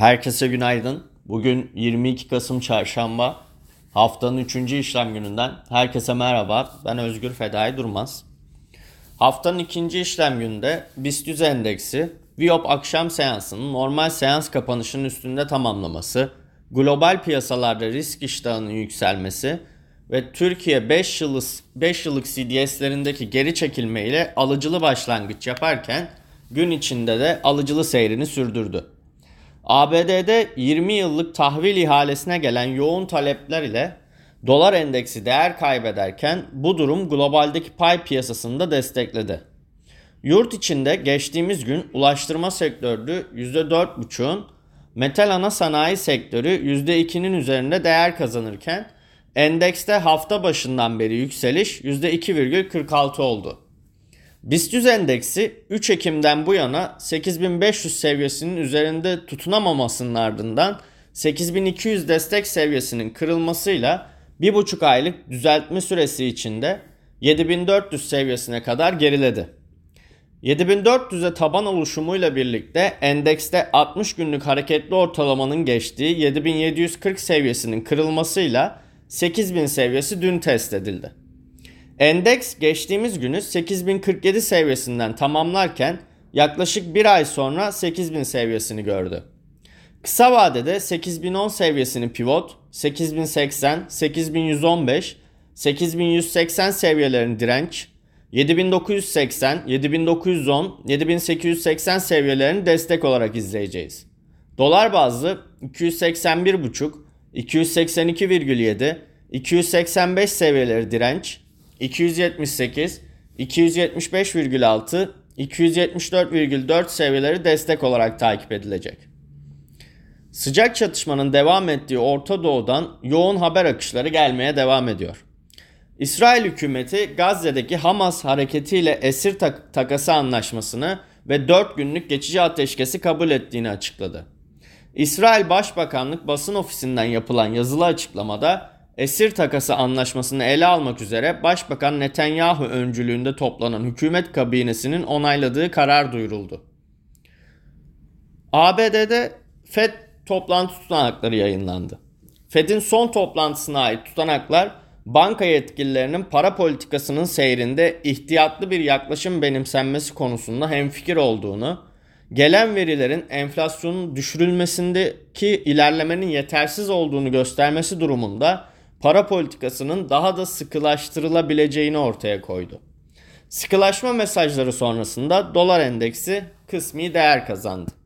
Herkese günaydın. Bugün 22 Kasım Çarşamba. Haftanın 3. işlem gününden herkese merhaba. Ben Özgür Fedai Durmaz. Haftanın ikinci işlem gününde BIST 100 endeksi Viyop akşam seansının normal seans kapanışının üstünde tamamlaması, global piyasalarda risk iştahının yükselmesi ve Türkiye 5 yıllık 5 yıllık CDS'lerindeki geri çekilme ile alıcılı başlangıç yaparken gün içinde de alıcılı seyrini sürdürdü. ABD'de 20 yıllık tahvil ihalesine gelen yoğun talepler ile dolar endeksi değer kaybederken bu durum globaldeki pay piyasasını da destekledi. Yurt içinde geçtiğimiz gün ulaştırma sektörü %4,5'un, metal ana sanayi sektörü %2'nin üzerinde değer kazanırken endekste hafta başından beri yükseliş %2,46 oldu. BIST 100 endeksi 3 Ekim'den bu yana 8500 seviyesinin üzerinde tutunamamasının ardından 8200 destek seviyesinin kırılmasıyla 1,5 aylık düzeltme süresi içinde 7400 seviyesine kadar geriledi. 7400'e taban oluşumuyla birlikte endekste 60 günlük hareketli ortalamanın geçtiği 7740 seviyesinin kırılmasıyla 8000 seviyesi dün test edildi. Endeks geçtiğimiz günü 8047 seviyesinden tamamlarken yaklaşık bir ay sonra 8000 seviyesini gördü. Kısa vadede 8010 seviyesini pivot, 8080, 8115, 8180 seviyelerini direnç, 7980, 7910, 7880 seviyelerini destek olarak izleyeceğiz. Dolar bazlı 281.5, 282,7, 285 seviyeleri direnç, 278, 275,6, 274,4 seviyeleri destek olarak takip edilecek. Sıcak çatışmanın devam ettiği Orta Doğu'dan yoğun haber akışları gelmeye devam ediyor. İsrail hükümeti Gazze'deki Hamas hareketiyle esir tak- takası anlaşmasını ve 4 günlük geçici ateşkesi kabul ettiğini açıkladı. İsrail Başbakanlık basın ofisinden yapılan yazılı açıklamada esir takası anlaşmasını ele almak üzere Başbakan Netanyahu öncülüğünde toplanan hükümet kabinesinin onayladığı karar duyuruldu. ABD'de FED toplantı tutanakları yayınlandı. FED'in son toplantısına ait tutanaklar banka yetkililerinin para politikasının seyrinde ihtiyatlı bir yaklaşım benimsenmesi konusunda hemfikir olduğunu, gelen verilerin enflasyonun düşürülmesindeki ilerlemenin yetersiz olduğunu göstermesi durumunda para politikasının daha da sıkılaştırılabileceğini ortaya koydu. Sıkılaşma mesajları sonrasında dolar endeksi kısmi değer kazandı.